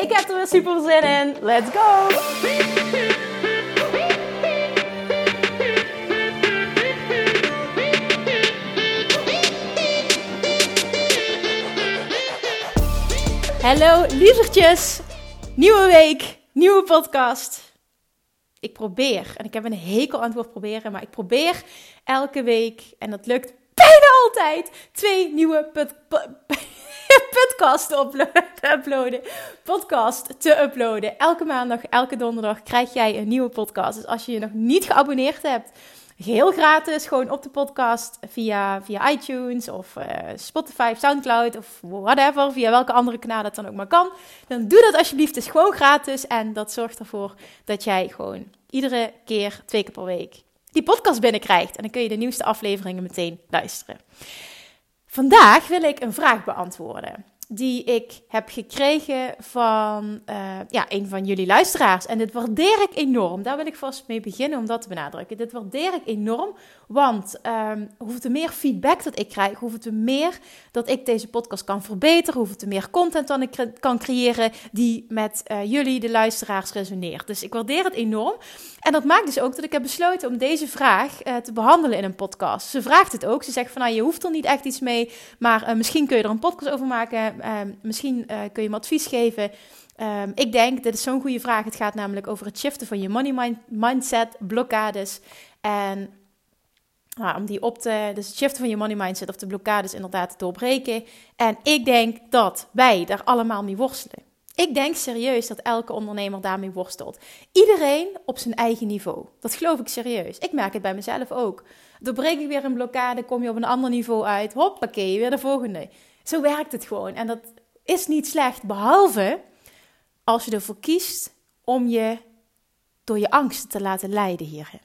Ik heb er weer super zin in. Let's go! Hallo lievertjes! Nieuwe week, nieuwe podcast. Ik probeer, en ik heb een hekel aan het woord proberen, maar ik probeer elke week, en dat lukt bijna altijd, twee nieuwe podcast te uploaden. Podcast te uploaden. Elke maandag, elke donderdag krijg jij een nieuwe podcast. Dus als je je nog niet geabonneerd hebt, heel gratis, gewoon op de podcast via, via iTunes of uh, Spotify, Soundcloud of whatever, via welke andere kanaal dat dan ook maar kan. Dan doe dat alsjeblieft, het is gewoon gratis en dat zorgt ervoor dat jij gewoon iedere keer, twee keer per week, die podcast binnenkrijgt. En dan kun je de nieuwste afleveringen meteen luisteren. Vandaag wil ik een vraag beantwoorden die ik heb gekregen van uh, ja, een van jullie luisteraars. En dit waardeer ik enorm. Daar wil ik vast mee beginnen om dat te benadrukken. Dit waardeer ik enorm, want um, hoeveel te meer feedback dat ik krijg, hoeveel te meer dat ik deze podcast kan verbeteren, hoeveel te meer content dan ik kan creëren die met uh, jullie, de luisteraars, resoneert. Dus ik waardeer het enorm. En dat maakt dus ook dat ik heb besloten om deze vraag uh, te behandelen in een podcast. Ze vraagt het ook. Ze zegt van nou, je hoeft er niet echt iets mee, maar misschien kun je er een podcast over maken misschien uh, kun je me advies geven. Um, ik denk, dit is zo'n goede vraag. Het gaat namelijk over het shiften van je money mind mindset, blokkades. En nou, om die op te, dus het shiften van je money mindset of de blokkades inderdaad te doorbreken. En ik denk dat wij daar allemaal mee worstelen. Ik denk serieus dat elke ondernemer daarmee worstelt. Iedereen op zijn eigen niveau. Dat geloof ik serieus. Ik merk het bij mezelf ook. Doorbreek ik weer een blokkade, kom je op een ander niveau uit. Hoppakee, weer de volgende. Zo werkt het gewoon. En dat is niet slecht, behalve als je ervoor kiest om je door je angsten te laten leiden hierin.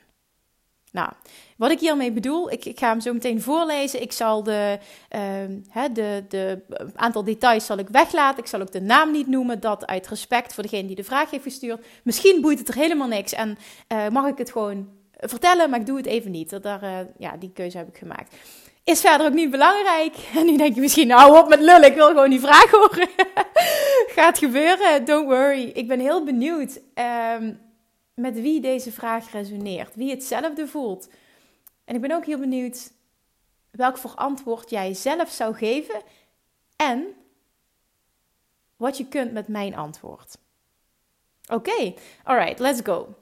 Nou, wat ik hiermee bedoel, ik, ik ga hem zo meteen voorlezen. Ik zal de, uh, de, de aantal details zal ik weglaten. Ik zal ook de naam niet noemen. Dat uit respect voor degene die de vraag heeft gestuurd. Misschien boeit het er helemaal niks en uh, mag ik het gewoon vertellen, maar ik doe het even niet. Daar, uh, ja, die keuze heb ik gemaakt. Is verder ook niet belangrijk. En nu denk je misschien, nou op met lullen, ik wil gewoon die vraag horen. Gaat gebeuren, don't worry. Ik ben heel benieuwd um, met wie deze vraag resoneert. Wie hetzelfde voelt. En ik ben ook heel benieuwd welk voor antwoord jij zelf zou geven. En wat je kunt met mijn antwoord. Oké, okay. alright, let's go.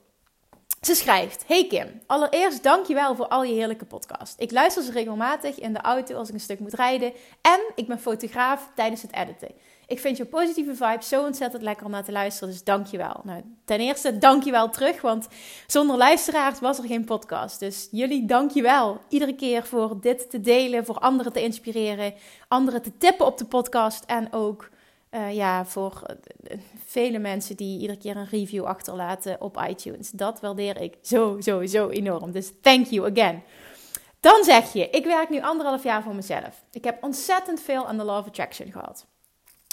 Ze schrijft: Hey Kim, allereerst dankjewel voor al je heerlijke podcast. Ik luister ze regelmatig in de auto als ik een stuk moet rijden en ik ben fotograaf tijdens het editen. Ik vind je positieve vibe zo ontzettend lekker om naar te luisteren, dus dankjewel. Nou, ten eerste dankjewel terug, want zonder luisteraars was er geen podcast. Dus jullie dankjewel iedere keer voor dit te delen, voor anderen te inspireren, anderen te tippen op de podcast en ook uh, ja, voor uh, vele mensen die iedere keer een review achterlaten op iTunes. Dat waardeer ik zo, zo, zo enorm. Dus thank you again. Dan zeg je, ik werk nu anderhalf jaar voor mezelf. Ik heb ontzettend veel aan de Law of Attraction gehad.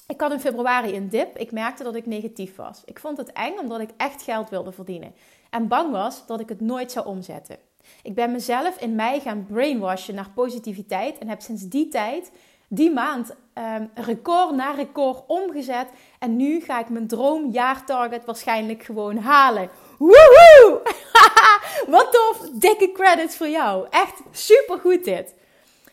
Ik had in februari een dip. Ik merkte dat ik negatief was. Ik vond het eng omdat ik echt geld wilde verdienen. En bang was dat ik het nooit zou omzetten. Ik ben mezelf in mei gaan brainwashen naar positiviteit. En heb sinds die tijd die maand um, record na record omgezet. En nu ga ik mijn droomjaartarget waarschijnlijk gewoon halen. Woehoe! Wat tof! Dikke credits voor jou. Echt supergoed dit.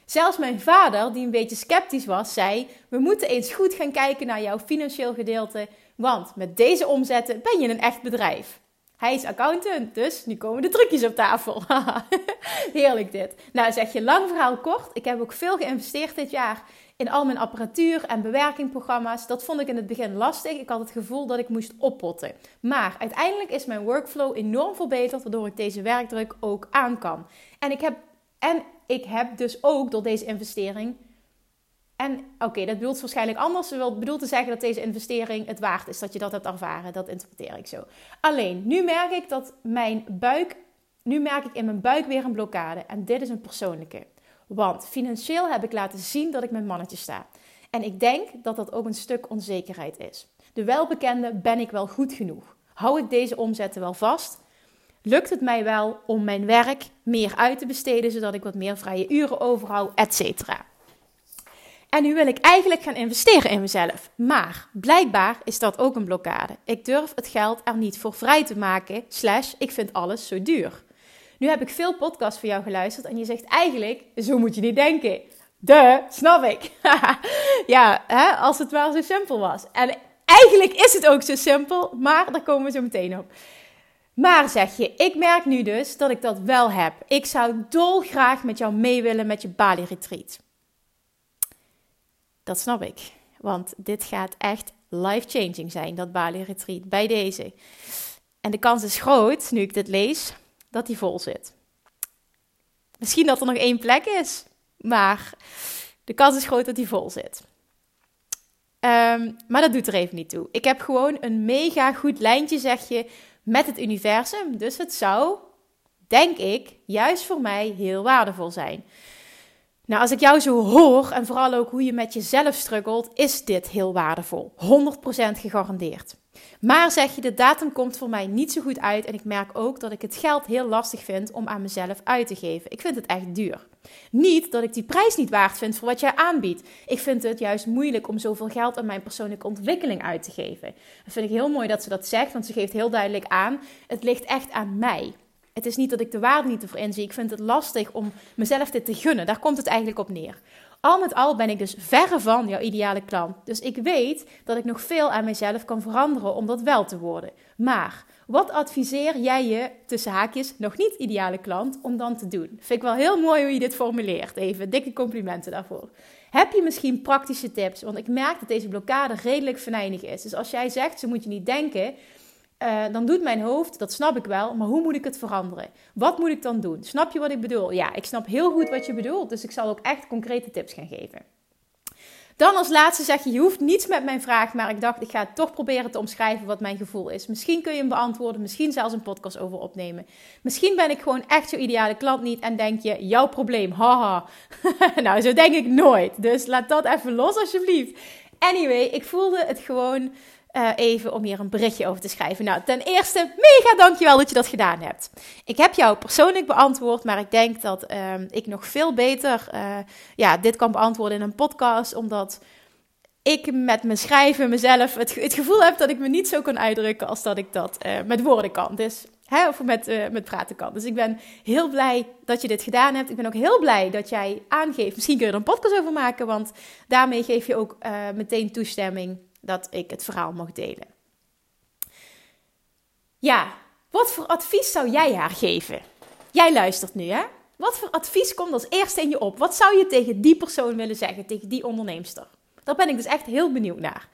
Zelfs mijn vader, die een beetje sceptisch was, zei: We moeten eens goed gaan kijken naar jouw financieel gedeelte. Want met deze omzetten ben je een echt bedrijf. Hij is accountant, dus nu komen de trucjes op tafel. Heerlijk dit. Nou, zeg je lang verhaal kort. Ik heb ook veel geïnvesteerd dit jaar in al mijn apparatuur en bewerkingprogramma's. Dat vond ik in het begin lastig. Ik had het gevoel dat ik moest oppotten. Maar uiteindelijk is mijn workflow enorm verbeterd, waardoor ik deze werkdruk ook aan kan. En ik heb, en ik heb dus ook door deze investering En oké, dat bedoelt waarschijnlijk anders. Het bedoelt te zeggen dat deze investering het waard is dat je dat hebt ervaren. Dat interpreteer ik zo. Alleen, nu merk ik dat mijn buik, nu merk ik in mijn buik weer een blokkade. En dit is een persoonlijke. Want financieel heb ik laten zien dat ik met mannetje sta. En ik denk dat dat ook een stuk onzekerheid is. De welbekende ben ik wel goed genoeg? Hou ik deze omzetten wel vast? Lukt het mij wel om mijn werk meer uit te besteden, zodat ik wat meer vrije uren overhoud, et cetera? En nu wil ik eigenlijk gaan investeren in mezelf. Maar blijkbaar is dat ook een blokkade. Ik durf het geld er niet voor vrij te maken. Slash, ik vind alles zo duur. Nu heb ik veel podcasts van jou geluisterd en je zegt eigenlijk, zo moet je niet denken. De, snap ik. ja, als het maar zo simpel was. En eigenlijk is het ook zo simpel, maar daar komen we zo meteen op. Maar zeg je, ik merk nu dus dat ik dat wel heb. Ik zou dolgraag met jou mee willen met je Bali Retreat. Dat snap ik. Want dit gaat echt life-changing zijn, dat Bali Retreat, bij deze. En de kans is groot, nu ik dit lees, dat die vol zit. Misschien dat er nog één plek is, maar de kans is groot dat die vol zit. Ehm, maar dat doet er even niet toe. Ik heb gewoon een mega goed lijntje, zeg je, met het universum. Dus het zou, denk ik, juist voor mij heel waardevol zijn. Nou, als ik jou zo hoor en vooral ook hoe je met jezelf struggelt, is dit heel waardevol. 100% gegarandeerd. Maar zeg je, de datum komt voor mij niet zo goed uit en ik merk ook dat ik het geld heel lastig vind om aan mezelf uit te geven. Ik vind het echt duur. Niet dat ik die prijs niet waard vind voor wat jij aanbiedt. Ik vind het juist moeilijk om zoveel geld aan mijn persoonlijke ontwikkeling uit te geven. Dat vind ik heel mooi dat ze dat zegt, want ze geeft heel duidelijk aan: het ligt echt aan mij. Het is niet dat ik de waarde niet ervoor inzie. Ik vind het lastig om mezelf dit te gunnen. Daar komt het eigenlijk op neer. Al met al ben ik dus verre van jouw ideale klant. Dus ik weet dat ik nog veel aan mezelf kan veranderen om dat wel te worden. Maar wat adviseer jij je, tussen haakjes, nog niet ideale klant, om dan te doen? Vind ik wel heel mooi hoe je dit formuleert. Even dikke complimenten daarvoor. Heb je misschien praktische tips? Want ik merk dat deze blokkade redelijk venijnig is. Dus als jij zegt, zo moet je niet denken, uh, dan doet mijn hoofd, dat snap ik wel, maar hoe moet ik het veranderen? Wat moet ik dan doen? Snap je wat ik bedoel? Ja, ik snap heel goed wat je bedoelt, dus ik zal ook echt concrete tips gaan geven. Dan als laatste zeg je, je hoeft niets met mijn vraag, maar ik dacht, ik ga toch proberen te omschrijven wat mijn gevoel is. Misschien kun je hem beantwoorden, misschien zelfs een podcast over opnemen. Misschien ben ik gewoon echt zo'n ideale klant niet en denk je, jouw probleem, haha. nou, zo denk ik nooit. Dus laat dat even los alsjeblieft. Anyway, ik voelde het gewoon uh, even om hier een berichtje over te schrijven. Nou, ten eerste, mega dankjewel dat je dat gedaan hebt. Ik heb jou persoonlijk beantwoord, maar ik denk dat uh, ik nog veel beter uh, ja, dit kan beantwoorden in een podcast, omdat ik met mijn schrijven mezelf het, gevoel heb dat ik me niet zo kan uitdrukken als dat ik dat uh, met woorden kan. Dus, hè, of met, met praten kan. Dus ik ben heel blij dat je dit gedaan hebt. Ik ben ook heel blij dat jij aangeeft. Misschien kun je er een podcast over maken, want daarmee geef je ook meteen toestemming dat ik het verhaal mocht delen. Ja, wat voor advies zou jij haar geven? Jij luistert nu, hè? Wat voor advies komt als eerste in je op? Wat zou je tegen die persoon willen zeggen, tegen die onderneemster? Daar ben ik dus echt heel benieuwd naar.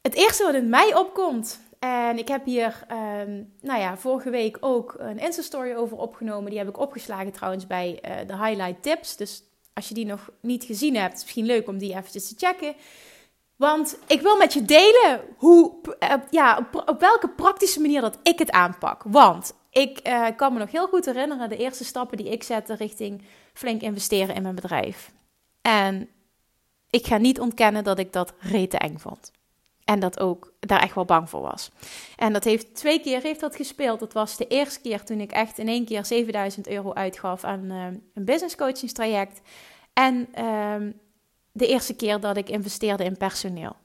Het eerste wat in mij opkomt, en ik heb hier, um, nou ja, vorige week ook een Insta-story over opgenomen. Die heb ik opgeslagen trouwens bij uh, de highlight tips. Dus als je die nog niet gezien hebt, is misschien leuk om die eventjes te checken. Want ik wil met je delen hoe, uh, ja, op, welke praktische manier dat ik het aanpak. Want ik uh, kan me nog heel goed herinneren de eerste stappen die ik zette richting flink investeren in mijn bedrijf. En ik ga niet ontkennen dat ik dat rete eng vond. En dat ook daar echt wel bang voor was. En dat heeft twee keer heeft dat gespeeld. Dat was de eerste keer toen ik echt in één keer 7000 euro uitgaf aan uh, een business coachingstraject. En uh, de eerste keer dat ik investeerde in personeel.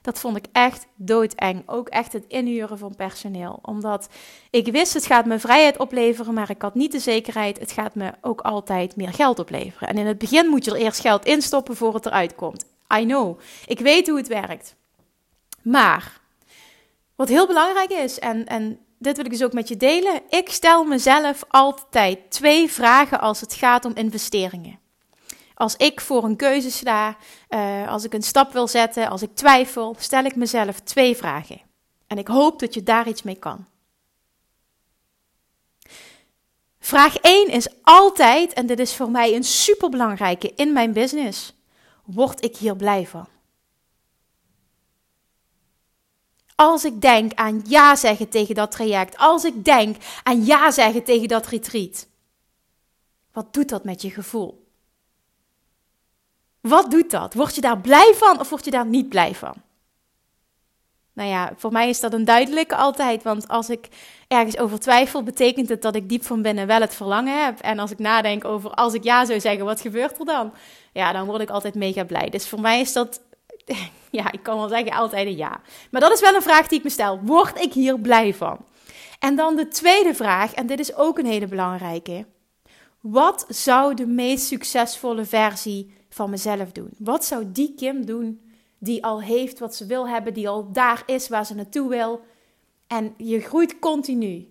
Dat vond ik echt doodeng. Ook echt het inhuren van personeel. Omdat ik wist, het gaat me vrijheid opleveren, maar ik had niet de zekerheid, het gaat me ook altijd meer geld opleveren. En in het begin moet je er eerst geld instoppen voor het eruit komt. I know. Ik weet hoe het werkt. Maar wat heel belangrijk is, en, en dit wil ik dus ook met je delen. Ik stel mezelf altijd twee vragen als het gaat om investeringen. Als ik voor een keuze sta, uh, als ik een stap wil zetten, als ik twijfel, stel ik mezelf twee vragen. En ik hoop dat je daar iets mee kan. Vraag 1 is altijd, en dit is voor mij een superbelangrijke in mijn business: word ik hier blij van? Als ik denk aan ja zeggen tegen dat traject, als ik denk aan ja zeggen tegen dat retreat, wat doet dat met je gevoel? Wat doet dat? Word je daar blij van of word je daar niet blij van? Nou ja, voor mij is dat een duidelijke altijd. Want als ik ergens over twijfel, betekent het dat ik diep van binnen wel het verlangen heb. En als ik nadenk over als ik ja zou zeggen, wat gebeurt er dan? Ja, dan word ik altijd mega blij. Dus voor mij is dat, ja, ik kan wel zeggen altijd een ja. Maar dat is wel een vraag die ik me stel. Word ik hier blij van? En dan de tweede vraag, en dit is ook een hele belangrijke. Wat zou de meest succesvolle versie van mezelf doen? Wat zou die Kim doen die al heeft wat ze wil hebben, die al daar is waar ze naartoe wil? En je groeit continu.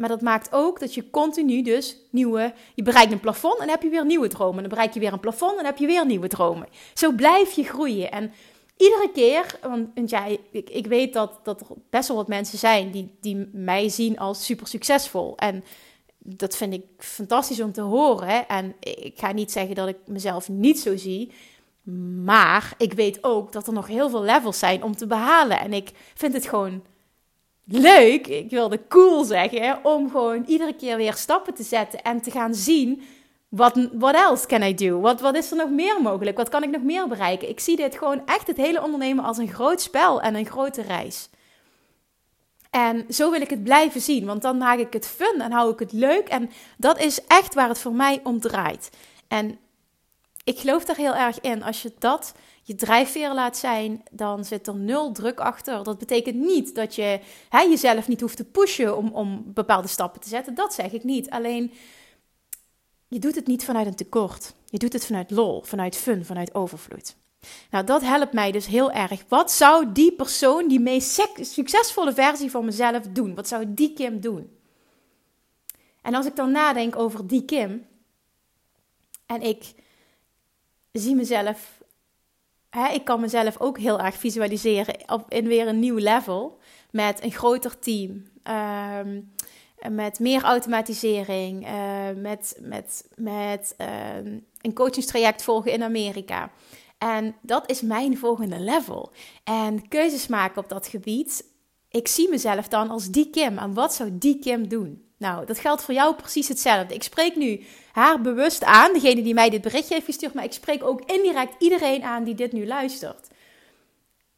Maar dat maakt ook dat je continu dus nieuwe... Je bereikt een plafond en dan heb je weer nieuwe dromen. Dan bereik je weer een plafond en dan heb je weer nieuwe dromen. Zo blijf je groeien. En iedere keer... Want ja, ik, ik weet dat, dat er best wel wat mensen zijn die, die mij zien als super succesvol. En dat vind ik fantastisch om te horen. En ik ga niet zeggen dat ik mezelf niet zo zie. Maar ik weet ook dat er nog heel veel levels zijn om te behalen. En ik vind het gewoon leuk, ik wilde cool zeggen, om gewoon iedere keer weer stappen te zetten en te gaan zien. Wat what else can I do? Wat, wat is er nog meer mogelijk? Wat kan ik nog meer bereiken? Ik zie dit gewoon echt het hele ondernemen als een groot spel en een grote reis. En zo wil ik het blijven zien, want dan maak ik het fun en hou ik het leuk. En dat is echt waar het voor mij om draait. En ik geloof daar heel erg in. Als je dat je drijfveer laat zijn, dan zit er nul druk achter. Dat betekent niet dat je hè, jezelf niet hoeft te pushen om, om bepaalde stappen te zetten. Dat zeg ik niet. Alleen je doet het niet vanuit een tekort. Je doet het vanuit lol, vanuit fun, vanuit overvloed. Nou, dat helpt mij dus heel erg. Wat zou die persoon, die meest succesvolle versie van mezelf doen? Wat zou die Kim doen? En als ik dan nadenk over die Kim en ik zie mezelf, hè, ik kan mezelf ook heel erg visualiseren op, in weer een nieuw level met een groter team. Ehm, met meer automatisering, uh, met, met, met uh, een coachingstraject volgen in Amerika. En dat is mijn volgende level. En keuzes maken op dat gebied. Ik zie mezelf dan als die Kim. En wat zou die Kim doen? Nou, dat geldt voor jou precies hetzelfde. Ik spreek nu haar bewust aan, degene die mij dit berichtje heeft gestuurd, maar ik spreek ook indirect iedereen aan die dit nu luistert.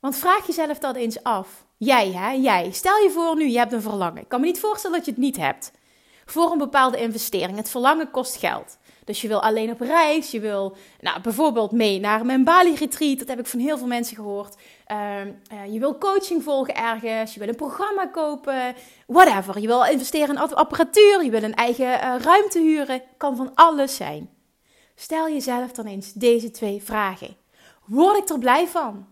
Want vraag jezelf dat eens af. Jij, hè, jij. Stel je voor nu, je hebt een verlangen. Ik kan me niet voorstellen dat je het niet hebt. Voor een bepaalde investering. Het verlangen kost geld. Dus je wil alleen op reis. Je wil nou, bijvoorbeeld mee naar mijn Bali-retreat. Dat heb ik van heel veel mensen gehoord. Ehm, eh, je wil coaching volgen ergens. Je wil een programma kopen. Whatever. Je wil investeren in apparatuur. Je wil een eigen uh, ruimte huren. Kan van alles zijn. Stel jezelf dan eens deze twee vragen. Word ik er blij van?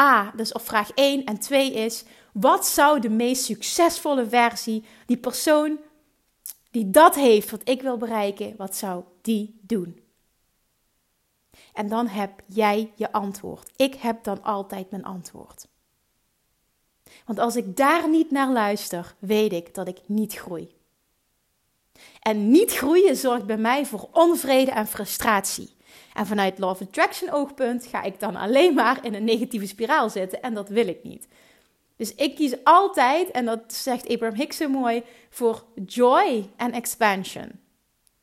A, dus op vraag 1 en 2 is: wat zou de meest succesvolle versie, die persoon die dat heeft wat ik wil bereiken, wat zou die doen? En dan heb jij je antwoord. Ik heb dan altijd mijn antwoord. Want als ik daar niet naar luister, weet ik dat ik niet groei. En niet groeien zorgt bij mij voor onvrede en frustratie. En vanuit Love Attraction oogpunt ga ik dan alleen maar in een negatieve spiraal zitten en dat wil ik niet. Dus ik kies altijd, en dat zegt Abraham Hicks zo mooi, voor joy en expansion.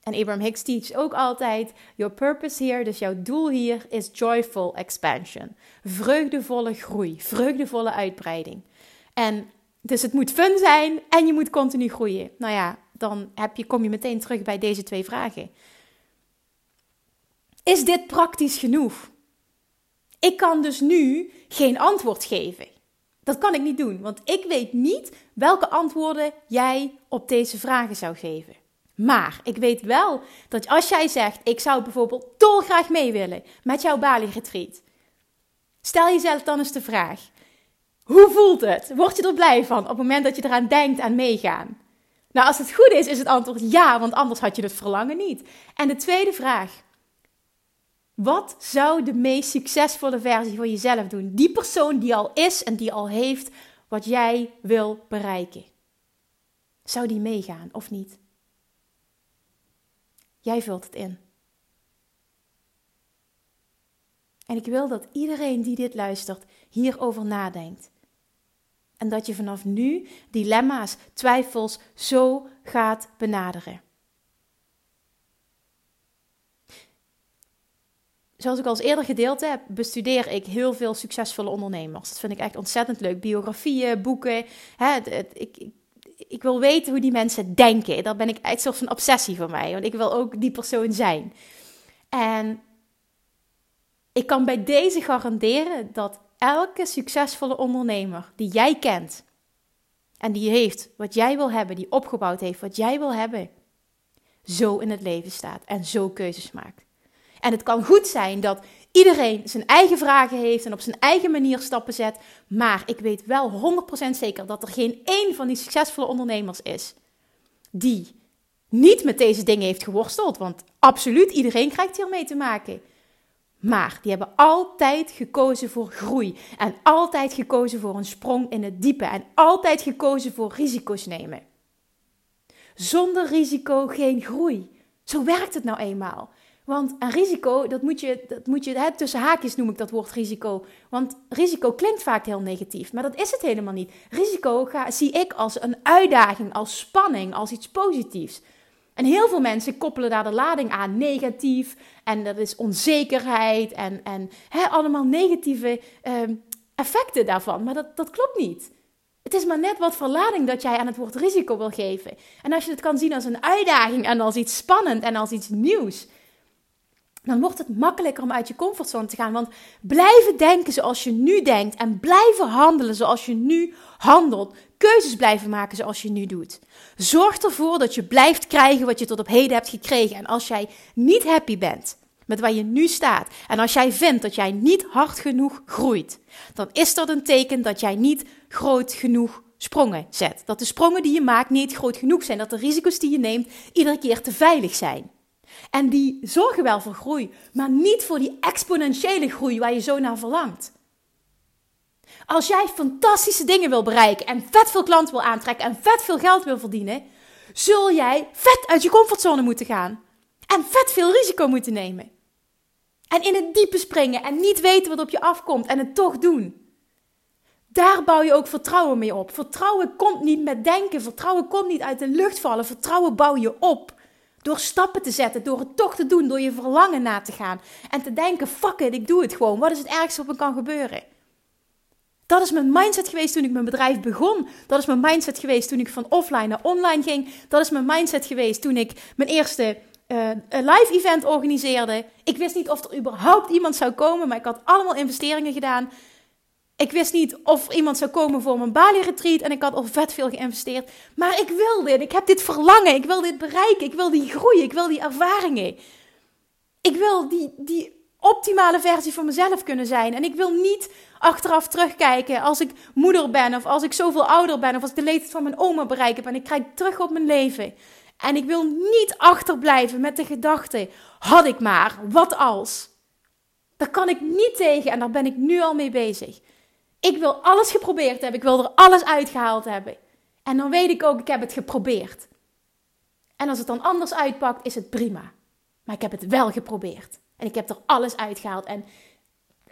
En Abraham Hicks teacht ook altijd: Your purpose here, dus jouw doel hier, is joyful expansion. Vreugdevolle groei, vreugdevolle uitbreiding. En dus het moet fun zijn en je moet continu groeien. Nou ja, dan heb je, kom je meteen terug bij deze twee vragen. Is dit praktisch genoeg? Ik kan dus nu geen antwoord geven. Dat kan ik niet doen, want ik weet niet welke antwoorden jij op deze vragen zou geven. Maar ik weet wel dat als jij zegt: Ik zou bijvoorbeeld dolgraag mee willen met jouw Bali-retreat. Stel jezelf dan eens de vraag: Hoe voelt het? Word je er blij van op het moment dat je eraan denkt aan meegaan? Nou, als het goed is, is het antwoord ja, want anders had je het verlangen niet. En de tweede vraag: wat zou de meest succesvolle versie van jezelf doen? Die persoon die al is en die al heeft wat jij wil bereiken. Zou die meegaan of niet? Jij vult het in. En ik wil dat iedereen die dit luistert hierover nadenkt. En dat je vanaf nu dilemma's, twijfels zo gaat benaderen. Zoals ik al eens eerder gedeeld heb, bestudeer ik heel veel succesvolle ondernemers. Dat vind ik echt ontzettend leuk. Biografieën, boeken. Hè, ik, ik, ik, wil weten hoe die mensen denken. Dat ben ik echt een soort van obsessie voor mij. Want ik wil ook die persoon zijn. En ik kan bij deze garanderen dat elke succesvolle ondernemer die jij kent en die heeft wat jij wil hebben, die opgebouwd heeft wat jij wil hebben, zo in het leven staat en zo keuzes maakt. En het kan goed zijn dat iedereen zijn eigen vragen heeft en op zijn eigen manier stappen zet, maar ik weet wel 100% zeker dat er geen één van die succesvolle ondernemers is die niet met deze dingen heeft geworsteld, want absoluut iedereen krijgt hiermee te maken. Maar die hebben altijd gekozen voor groei. En altijd gekozen voor een sprong in het diepe. En altijd gekozen voor risico's nemen. Zonder risico geen groei. Zo werkt het nou eenmaal. Want een risico, dat moet je, dat moet je hè, tussen haakjes noem ik dat woord risico. Want risico klinkt vaak heel negatief, maar dat is het helemaal niet. Risico ga, zie ik als een uitdaging, als spanning, als iets positiefs. En heel veel mensen koppelen daar de lading aan, negatief. En dat is onzekerheid en, en hè, allemaal negatieve ehm, effecten daarvan. Maar dat, dat klopt niet. Het is maar net wat voor lading dat jij aan het woord risico wil geven. En als je het kan zien als een uitdaging en als iets spannend en als iets nieuws, dan wordt het makkelijker om uit je comfortzone te gaan. Want blijven denken zoals je nu denkt en blijven handelen zoals je nu handelt, keuzes blijven maken zoals je nu doet. Zorg ervoor dat je blijft krijgen wat je tot op heden hebt gekregen. En als jij niet happy bent met waar je nu staat, en als jij vindt dat jij niet hard genoeg groeit, dan is dat een teken dat jij niet groot genoeg sprongen zet. Dat de sprongen die je maakt niet groot genoeg zijn, dat de risico's die je neemt iedere keer te veilig zijn. En die zorgen wel voor groei, maar niet voor die exponentiële groei waar je zo naar verlangt. Als jij fantastische dingen wil bereiken en vet veel klanten wil aantrekken en vet veel geld wil verdienen, zul jij vet uit je comfortzone moeten gaan. En vet veel risico moeten nemen. En in het diepe springen en niet weten wat op je afkomt en het toch doen. Daar bouw je ook vertrouwen mee op. Vertrouwen komt niet met denken. Vertrouwen komt niet uit de lucht vallen. Vertrouwen bouw je op. Door stappen te zetten, door het toch te doen, door je verlangen na te gaan. En te denken, fuck it, ik doe het gewoon. Wat is het ergste wat me kan gebeuren? Dat is mijn mindset geweest toen ik mijn bedrijf begon. Dat is mijn mindset geweest toen ik van offline naar online ging. Dat is mijn mindset geweest toen ik mijn eerste uh, live event organiseerde. Ik wist niet of er überhaupt iemand zou komen, maar ik had allemaal investeringen gedaan. Ik wist niet of iemand zou komen voor mijn Bali-retreat en ik had al vet veel geïnvesteerd. Maar ik wil dit, ik heb dit verlangen, ik wil dit bereiken, ik wil die groei, ik wil die ervaringen. Ik wil die, die optimale versie van mezelf kunnen zijn. En ik wil niet achteraf terugkijken als ik moeder ben of als ik zoveel ouder ben of als ik de leeftijd van mijn oma bereik heb en ik kijk terug op mijn leven. En ik wil niet achterblijven met de gedachte, had ik maar, wat als? Daar kan ik niet tegen en daar ben ik nu al mee bezig. Ik wil alles geprobeerd hebben. Ik wil er alles uitgehaald hebben. En dan weet ik ook, ik heb het geprobeerd. En als het dan anders uitpakt, is het prima. Maar ik heb het wel geprobeerd. En ik heb er alles uitgehaald. En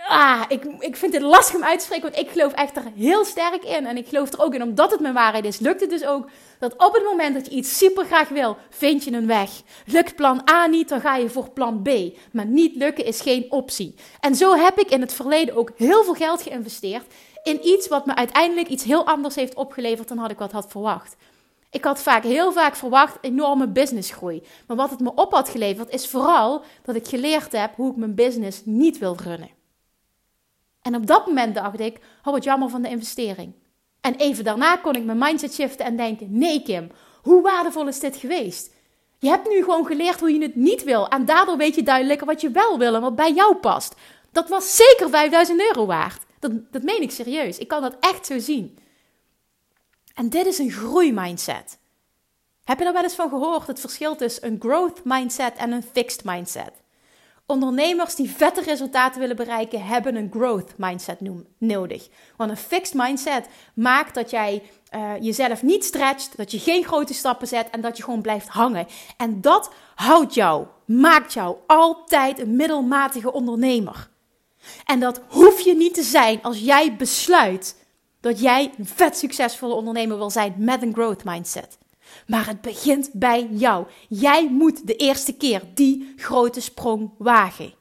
ah, ik, ik vind het lastig om uit te spreken, want ik geloof echt er heel sterk in. En ik geloof er ook in, omdat het mijn waarheid is, lukt het dus ook dat op het moment dat je iets super graag wil, vind je een weg. Lukt plan A niet, dan ga je voor plan B. Maar niet lukken is geen optie. En zo heb ik in het verleden ook heel veel geld geïnvesteerd in iets wat me uiteindelijk iets heel anders heeft opgeleverd dan had ik wat had verwacht. Ik had vaak, heel vaak verwacht enorme businessgroei. Maar wat het me op had geleverd is vooral dat ik geleerd heb hoe ik mijn business niet wil runnen. En op dat moment dacht ik, oh wat jammer van de investering. En even daarna kon ik mijn mindset shiften en denken, nee Kim, hoe waardevol is dit geweest? Je hebt nu gewoon geleerd hoe je het niet wil. En daardoor weet je duidelijker wat je wel wil en wat bij jou past. Dat was zeker 5000 euro waard. Dat, dat meen ik serieus. Ik kan dat echt zo zien. En dit is een groeimindset. Heb je er wel eens van gehoord het verschil tussen een growth mindset en een fixed mindset? Ondernemers die vette resultaten willen bereiken, hebben een growth mindset nodig. Want een fixed mindset maakt dat jij uh, jezelf niet stretcht, dat je geen grote stappen zet en dat je gewoon blijft hangen. En dat houdt jou, maakt jou altijd een middelmatige ondernemer. En dat hoef je niet te zijn als jij besluit dat jij een vet succesvolle ondernemer wil zijn met een growth mindset. Maar het begint bij jou. Jij moet de eerste keer die grote sprong wagen.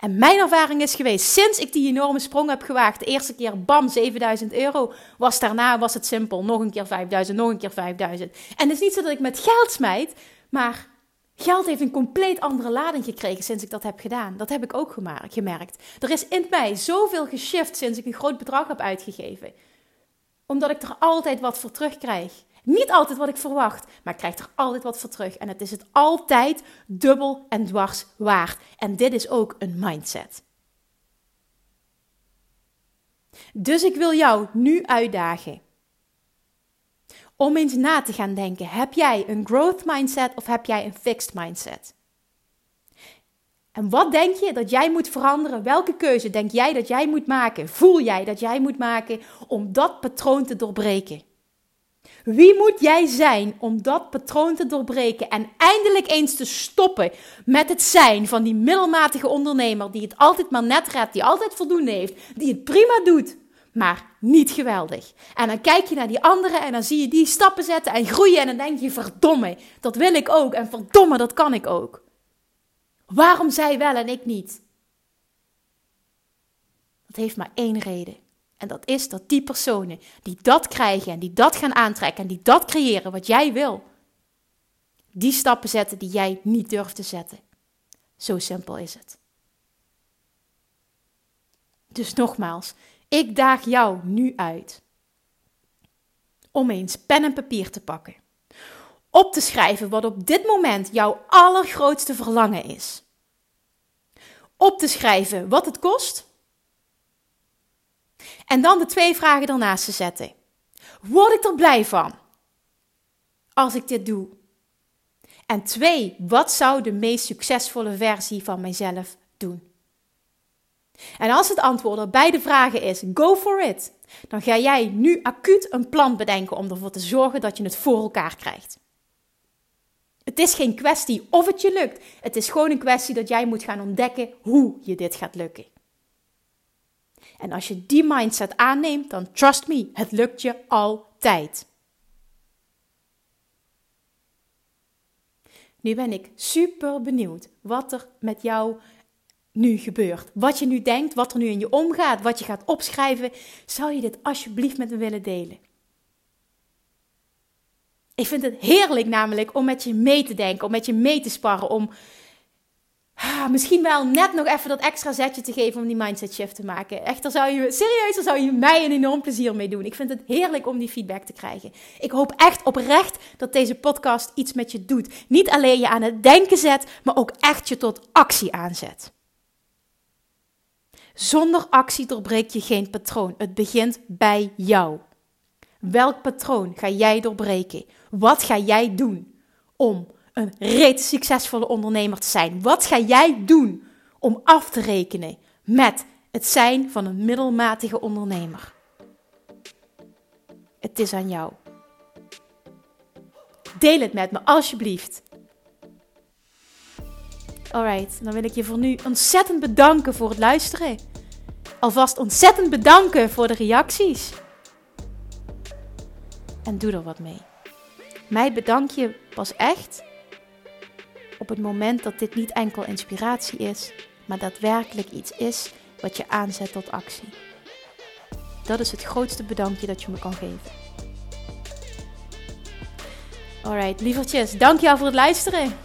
En mijn ervaring is geweest, sinds ik die enorme sprong heb gewaagd, de eerste keer bam 7000 euro, was daarna was het simpel, nog een keer 5000, nog een keer 5000. En het is niet zo dat ik met geld smijt, maar geld heeft een compleet andere lading gekregen sinds ik dat heb gedaan. Dat heb ik ook gemerkt. Er is in mij zoveel geshift sinds ik een groot bedrag heb uitgegeven. Omdat ik er altijd wat voor terugkrijg. Niet altijd wat ik verwacht, maar ik krijg er altijd wat voor terug. En het is het altijd dubbel en dwars waard. En dit is ook een mindset. Dus ik wil jou nu uitdagen om eens na te gaan denken: heb jij een growth mindset of heb jij een fixed mindset? En wat denk je dat jij moet veranderen? Welke keuze denk jij dat jij moet maken? Voel jij dat jij moet maken om dat patroon te doorbreken? Wie moet jij zijn om dat patroon te doorbreken en eindelijk eens te stoppen met het zijn van die middelmatige ondernemer die het altijd maar net redt, die altijd voldoende heeft, die het prima doet, maar niet geweldig. En dan kijk je naar die anderen en dan zie je die stappen zetten en groeien en dan denk je, verdomme, dat wil ik ook en verdomme, dat kan ik ook. Waarom zij wel en ik niet? Dat heeft maar één reden. En dat is dat die personen die dat krijgen en die dat gaan aantrekken en die dat creëren wat jij wil, die stappen zetten die jij niet durft te zetten. Zo simpel is het. Dus nogmaals, ik daag jou nu uit om eens pen en papier te pakken. Op te schrijven wat op dit moment jouw allergrootste verlangen is. Op te schrijven wat het kost en dan de twee vragen ernaast te zetten. Word ik er blij van als ik dit doe? En twee, wat zou de meest succesvolle versie van mijzelf doen? En als het antwoord op beide vragen is go for it, dan ga jij nu acuut een plan bedenken om ervoor te zorgen dat je het voor elkaar krijgt. Het is geen kwestie of het je lukt. Het is gewoon een kwestie dat jij moet gaan ontdekken hoe je dit gaat lukken. En als je die mindset aanneemt, dan trust me, het lukt je altijd. Nu ben ik super benieuwd wat er met jou nu gebeurt. Wat je nu denkt, wat er nu in je omgaat, wat je gaat opschrijven. Zou je dit alsjeblieft met me willen delen? Ik vind het heerlijk namelijk om met je mee te denken, om met je mee te sparren, om Ah, misschien wel net nog even dat extra zetje te geven om die mindset shift te maken. Echt, zou je, serieus, zou je mij een enorm plezier mee doen. Ik vind het heerlijk om die feedback te krijgen. Ik hoop echt oprecht dat deze podcast iets met je doet. Niet alleen je aan het denken zet, maar ook echt je tot actie aanzet. Zonder actie doorbreek je geen patroon. Het begint bij jou. Welk patroon ga jij doorbreken? Wat ga jij doen om een reet succesvolle ondernemer te zijn? Wat ga jij doen om af te rekenen met het zijn van een middelmatige ondernemer? Het is aan jou. Deel het met me alsjeblieft. Alright, dan wil ik je voor nu ontzettend bedanken voor het luisteren. Alvast ontzettend bedanken voor de reacties. En doe er wat mee. Mij bedank je pas echt op het moment dat dit niet enkel inspiratie is, maar daadwerkelijk iets is wat je aanzet tot actie. Dat is het grootste bedankje dat je me kan geven. Alright, lievertjes, dankjewel voor het luisteren.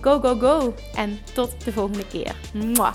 Go, go, go. En tot de volgende keer. Mwah.